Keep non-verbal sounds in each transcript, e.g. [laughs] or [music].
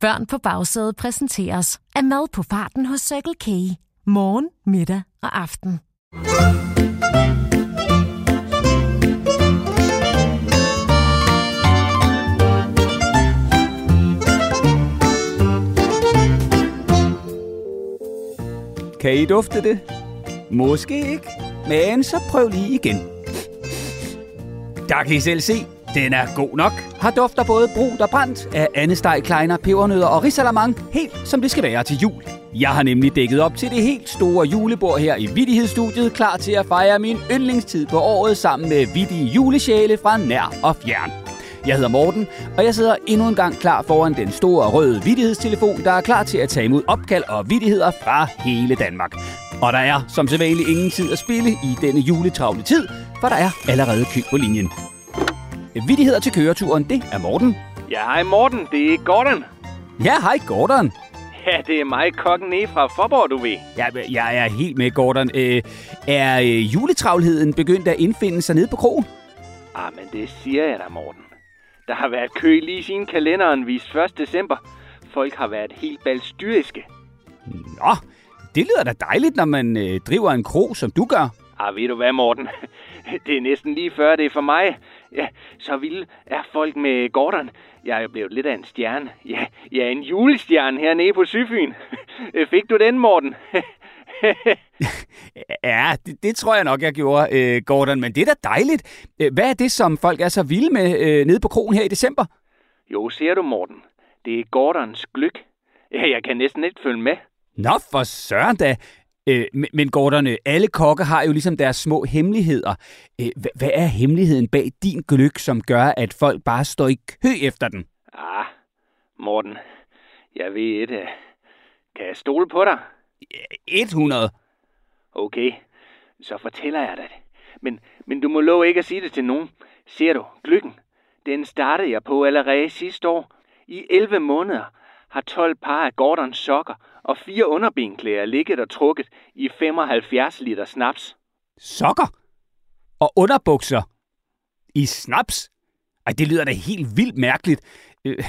Børn på bagsædet præsenteres af mad på farten hos Circle K. Morgen, middag og aften. Kan I dufte det? Måske ikke, men så prøv lige igen. Der kan I selv se, den er god nok. Har dufter både brunt og brændt af andesteg, kleiner, pebernødder og risalamang, helt som det skal være til jul. Jeg har nemlig dækket op til det helt store julebord her i Vittighedsstudiet, klar til at fejre min yndlingstid på året sammen med vittige julesjæle fra nær og fjern. Jeg hedder Morten, og jeg sidder endnu en gang klar foran den store røde vittighedstelefon, der er klar til at tage imod opkald og vittigheder fra hele Danmark. Og der er som sædvanligt ingen tid at spille i denne juletravle tid, for der er allerede kø på linjen. Vittigheder til køreturen, det er Morten. Ja, hej Morten, det er Gordon. Ja, hej Gordon. Ja, det er mig, kokken nede fra Forborg, du ved. Ja, jeg er helt med, Gordon. Øh, er øh, juletravlheden begyndt at indfinde sig nede på krogen? Ah, men det siger jeg da, Morten. Der har været kø lige siden kalenderen vist 1. december. Folk har været helt balstyriske. Nå, det lyder da dejligt, når man øh, driver en krog, som du gør. Ah, ved du hvad, Morten? [laughs] Det er næsten lige før det er for mig. Ja, så vilde er folk med Gordon. Jeg er jo blevet lidt af en stjerne. Ja, jeg er en julestjerne hernede på Syfyn. [laughs] Fik du den, Morten? [laughs] ja, det, det tror jeg nok, jeg gjorde, øh, Gordon. Men det er da dejligt. Øh, hvad er det, som folk er så vilde med øh, nede på krogen her i december? Jo, ser du, Morten. Det er Gordons gløk. Ja, jeg kan næsten ikke følge med. Nå, for søren da. Øh, men Gordon, øh, alle kokke har jo ligesom deres små hemmeligheder. Øh, hvad er hemmeligheden bag din gløk, som gør, at folk bare står i kø efter den? Ah, Morten, jeg ved et. Kan jeg stole på dig? 100. Okay, så fortæller jeg dig det. Men, men du må love ikke at sige det til nogen. Ser du, gløkken, den startede jeg på allerede sidste år. I 11 måneder har 12 par af Gordons sokker og fire underbenklæder ligget og trukket i 75 liter snaps. Sokker? Og underbukser? I snaps? Ej, det lyder da helt vildt mærkeligt. Øh,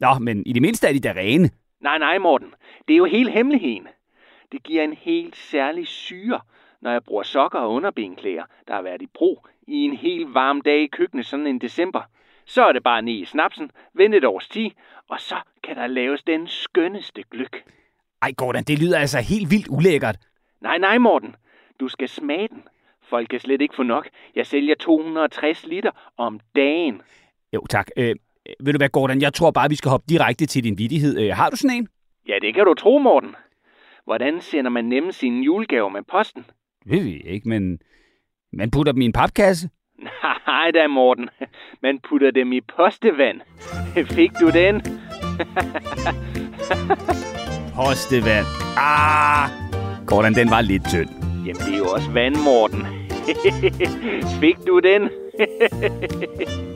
nå, men i det mindste er de da rene. Nej, nej, Morten. Det er jo helt hemmeligheden. Det giver en helt særlig syre, når jeg bruger sokker og underbenklæder, der har været i brug i en helt varm dag i køkkenet sådan en december. Så er det bare ned i snapsen, vent et års tid, og så kan der laves den skønneste gløk. Ej, Gordon, det lyder altså helt vildt ulækkert. Nej, nej, Morten. Du skal smage den. Folk kan slet ikke få nok. Jeg sælger 260 liter om dagen. Jo, tak. Øh, ved du hvad, Gordon? Jeg tror bare, vi skal hoppe direkte til din vidighed. Øh, har du sådan en? Ja, det kan du tro, Morten. Hvordan sender man nemme sine julegaver med posten? Ved vi ikke, men man putter dem i en papkasse. [laughs] Nej da, Morten. Man putter dem i postevand. [laughs] Fik du den? [laughs] postevand. Ah, Gordon, den var lidt tynd. Jamen, det er jo også vand, Morten. [laughs] Fik du den?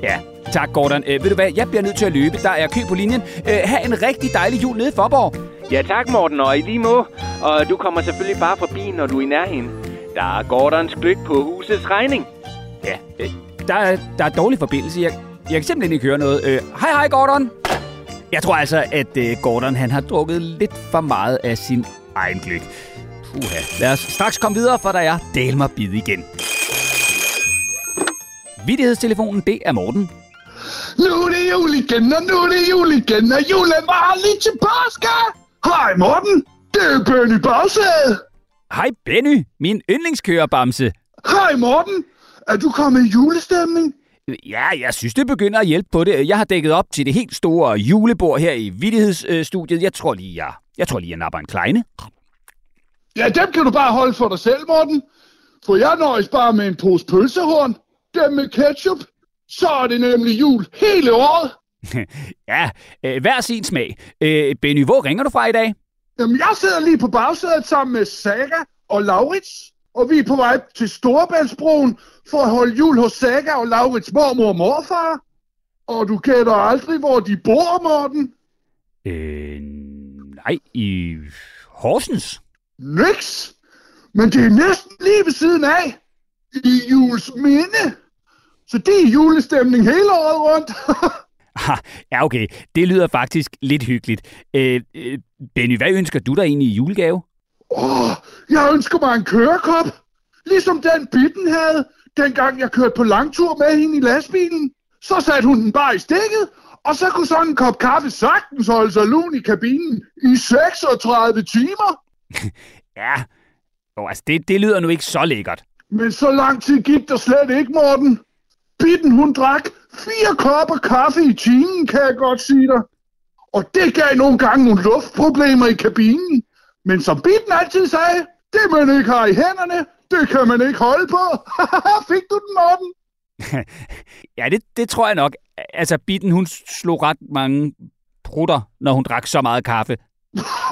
ja, tak Gordon. Øh, ved du hvad, jeg bliver nødt til at løbe. Der er kø på linjen. Øh, ha' en rigtig dejlig jul nede i Forborg. Ja, tak Morten, og i lige må. Og du kommer selvfølgelig bare forbi, når du er i nærheden. Der er Gordons gløk på husets regning. Ja, øh, der, er, der er dårlig forbindelse. Jeg, jeg kan simpelthen ikke høre noget. Øh, hej, hej Gordon. Jeg tror altså, at øh, Gordon han har drukket lidt for meget af sin egen gløk. Puha. Lad os straks komme videre, for der er del mig bid igen. Vittighedstelefonen, det er Morten. Nu er det jul igen, og nu er det jul igen, og julen var lige til påske. Hej Morten, det er Benny Bagsæde. Hej Benny, min yndlingskørerbamse. Hej Morten, er du kommet i julestemning? Ja, jeg synes, det begynder at hjælpe på det. Jeg har dækket op til det helt store julebord her i Vittighedsstudiet. Jeg tror lige, jeg, jeg, tror lige, jeg napper en kleine. Ja, dem kan du bare holde for dig selv, Morten. For jeg nøjes bare med en pose pølsehorn. Dem med ketchup. Så er det nemlig jul hele året. [laughs] ja, øh, hver sin smag. Øh, Benny, hvor ringer du fra i dag? Jamen, jeg sidder lige på bagsædet sammen med Saga og Laurits. Og vi er på vej til Storebæltsbroen for at holde jul hos Saga og Laurits mormor og morfar. Og du kender aldrig, hvor de bor, Morten. Øh, nej, i Horsens. Niks. Men det er næsten lige ved siden af. I jules minde. Så det er julestemning hele året rundt. [laughs] ja, okay. Det lyder faktisk lidt hyggeligt. Øh, øh, Benny, hvad ønsker du dig egentlig i julegave? Åh, jeg ønsker mig en kørekop. Ligesom den bitten havde, dengang jeg kørte på langtur med hende i lastbilen. Så satte hun den bare i stikket, og så kunne sådan en kop kaffe sagtens holde sig lun i kabinen i 36 timer. [laughs] ja, oh, altså det, det lyder nu ikke så lækkert. Men så lang tid gik der slet ikke, Morten. Bitten, hun drak fire kopper kaffe i timen, kan jeg godt sige dig. Og det gav nogle gange nogle luftproblemer i kabinen. Men som Bitten altid sagde, det man ikke har i hænderne, det kan man ikke holde på. [laughs] Fik du den, Morten? [laughs] ja, det, det tror jeg nok. Altså, Bitten, hun slog ret mange prutter, når hun drak så meget kaffe.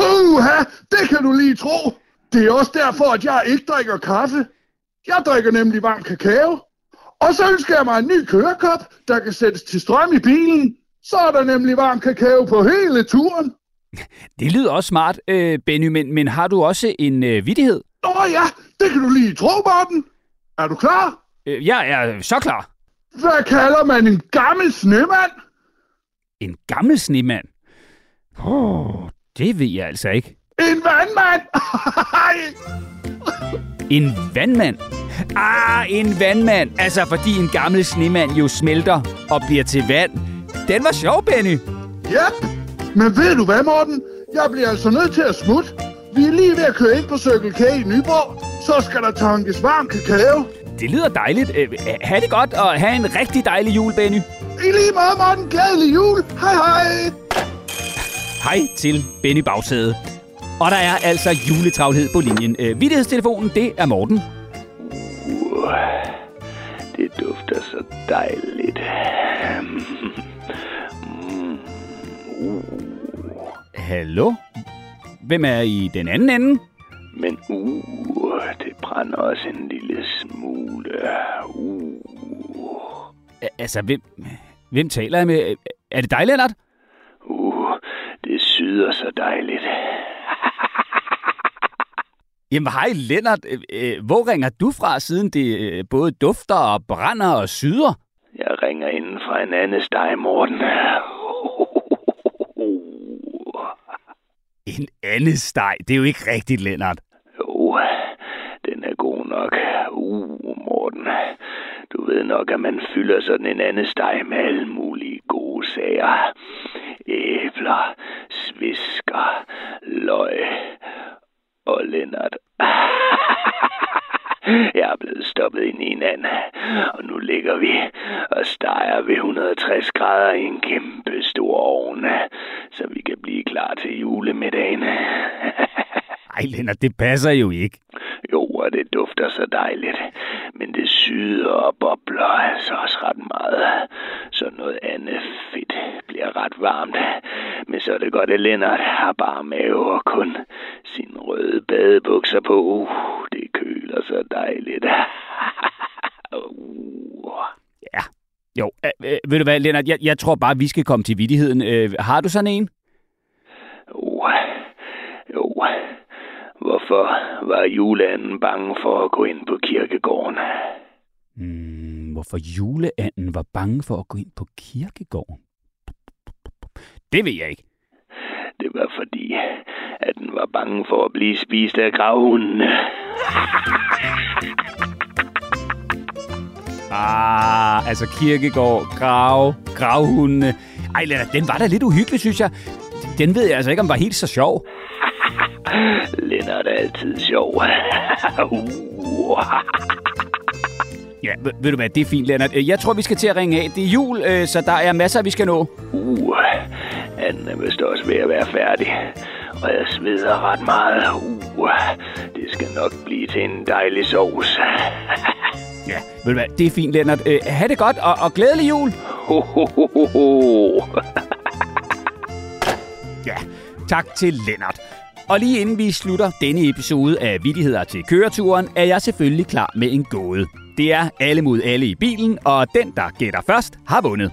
Uha, det kan du lige tro. Det er også derfor, at jeg ikke drikker kaffe. Jeg drikker nemlig varm kakao. Og så ønsker jeg mig en ny kørekop, der kan sættes til strøm i bilen. Så er der nemlig varm kakao på hele turen. Det lyder også smart, øh, Benny, men, men har du også en øh, vidighed? Åh oh, ja, det kan du lige tro, Morten. Er du klar? Øh, jeg er så klar. Hvad kalder man en gammel snemand? En gammel snemand? Åh, oh, det ved jeg altså ikke. En vandmand! en vandmand? Ah, en vandmand. Altså, fordi en gammel snemand jo smelter og bliver til vand. Den var sjov, Benny. Yep. Men ved du hvad, Morten? Jeg bliver altså nødt til at smutte. Vi er lige ved at køre ind på Circle K i Nyborg. Så skal der tankes varm kakao. Det lyder dejligt. Øh, ha' det godt, og have en rigtig dejlig jul, Benny. I lige måde, Morten. Glædelig jul. Hej, hej. Hej til Benny Bagsæde. Og der er altså juletravlhed på linjen. Øh, Vittighedstelefonen, det er Morten. Uh, det dufter så dejligt. Mm. Uh. Hallo? Hvem er i den anden ende? Men uh, det brænder også en lille smule. Uh. Altså, hvem, hvem taler jeg med? Er det dig, Lennart? Uh, det syder så dejligt. [laughs] Jamen hej Lennart, øh, øh, hvor ringer du fra, siden det øh, både dufter og brænder og syder? Jeg ringer inden fra en anden steg, Morten. [laughs] En anden steg? Det er jo ikke rigtigt, Lennart. Jo, den er god nok. Uh, Morten. Du ved nok, at man fylder sådan en anden steg med alle mulige gode sager. Æbler, svisker, løg og Lennart. [laughs] Jeg er blevet stoppet ind i en anden, og nu ligger vi og steger ved 160 grader i en kæmpe stor ovn, så vi kan blive klar til julemiddagen. [laughs] Ej, Lennart, det passer jo ikke. Jo, og det dufter så dejligt. Men det syder og bobler altså også ret meget. Så noget andet fedt bliver ret varmt. Men så er det godt, at Lennart har bare mave og kun sin røde badebukser på. Uh, det køler så dejligt. [laughs] uh. Ja, jo. Øh, øh, ved du hvad, Lennart, jeg, jeg tror bare, vi skal komme til vidigheden. Øh, har du sådan en? Jo. Hvorfor var juleanden bange for at gå ind på kirkegården? Hmm, hvorfor juleanden var bange for at gå ind på kirkegården? Det ved jeg ikke. Det var fordi, at den var bange for at blive spist af gravhunden. Ah, altså kirkegård, grav, gravhundene. Ej, den var da lidt uhyggelig, synes jeg. Den ved jeg altså ikke, om var helt så sjov. [laughs] Lennart er altid sjov. [laughs] ja, ved, ved du hvad, det er fint, Lennart. Jeg tror, vi skal til at ringe af. Det er jul, øh, så der er masser, vi skal nå. Uh, anden er vist også ved at være færdig. Og jeg sveder ret meget. Uh, det skal nok blive til en dejlig sovs. [laughs] ja, ved du hvad, det er fint, Lennart. Øh, ha' det godt, og, og glædelig jul. Ho, ho, ho, ho, ho ja, tak til Lennart. Og lige inden vi slutter denne episode af Vittigheder til køreturen, er jeg selvfølgelig klar med en gåde. Det er alle mod alle i bilen, og den, der gætter først, har vundet.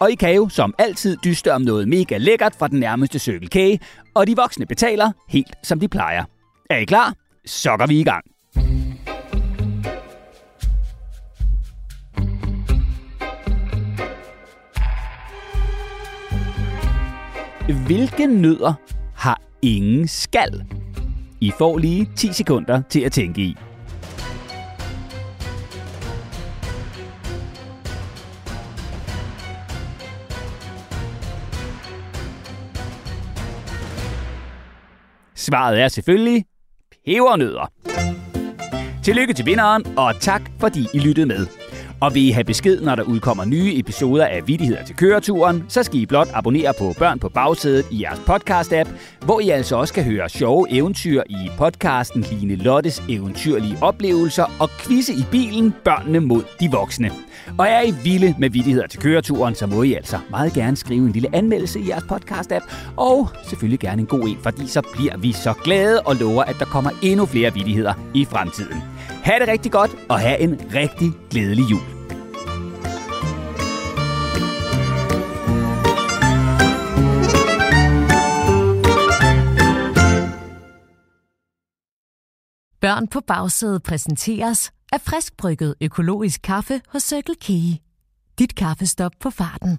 Og I kan jo som altid dyste om noget mega lækkert fra den nærmeste Circle K, og de voksne betaler helt som de plejer. Er I klar? Så går vi i gang. Hvilke nødder har ingen skal? I får lige 10 sekunder til at tænke i. Svaret er selvfølgelig pebernødder. Tillykke til vinderen, og tak fordi I lyttede med. Og vil I have besked, når der udkommer nye episoder af Vittigheder til køreturen, så skal I blot abonnere på Børn på bagsædet i jeres podcast-app, hvor I altså også kan høre sjove eventyr i podcasten Line Lottes eventyrlige oplevelser og quizze i bilen Børnene mod de voksne. Og er I vilde med Vittigheder til køreturen, så må I altså meget gerne skrive en lille anmeldelse i jeres podcast-app, og selvfølgelig gerne en god en, fordi så bliver vi så glade og lover, at der kommer endnu flere vittigheder i fremtiden. Ha' det rigtig godt, og have en rigtig glædelig jul. Børn på bagsædet præsenteres af friskbrygget økologisk kaffe hos Circle K. Dit kaffestop på farten.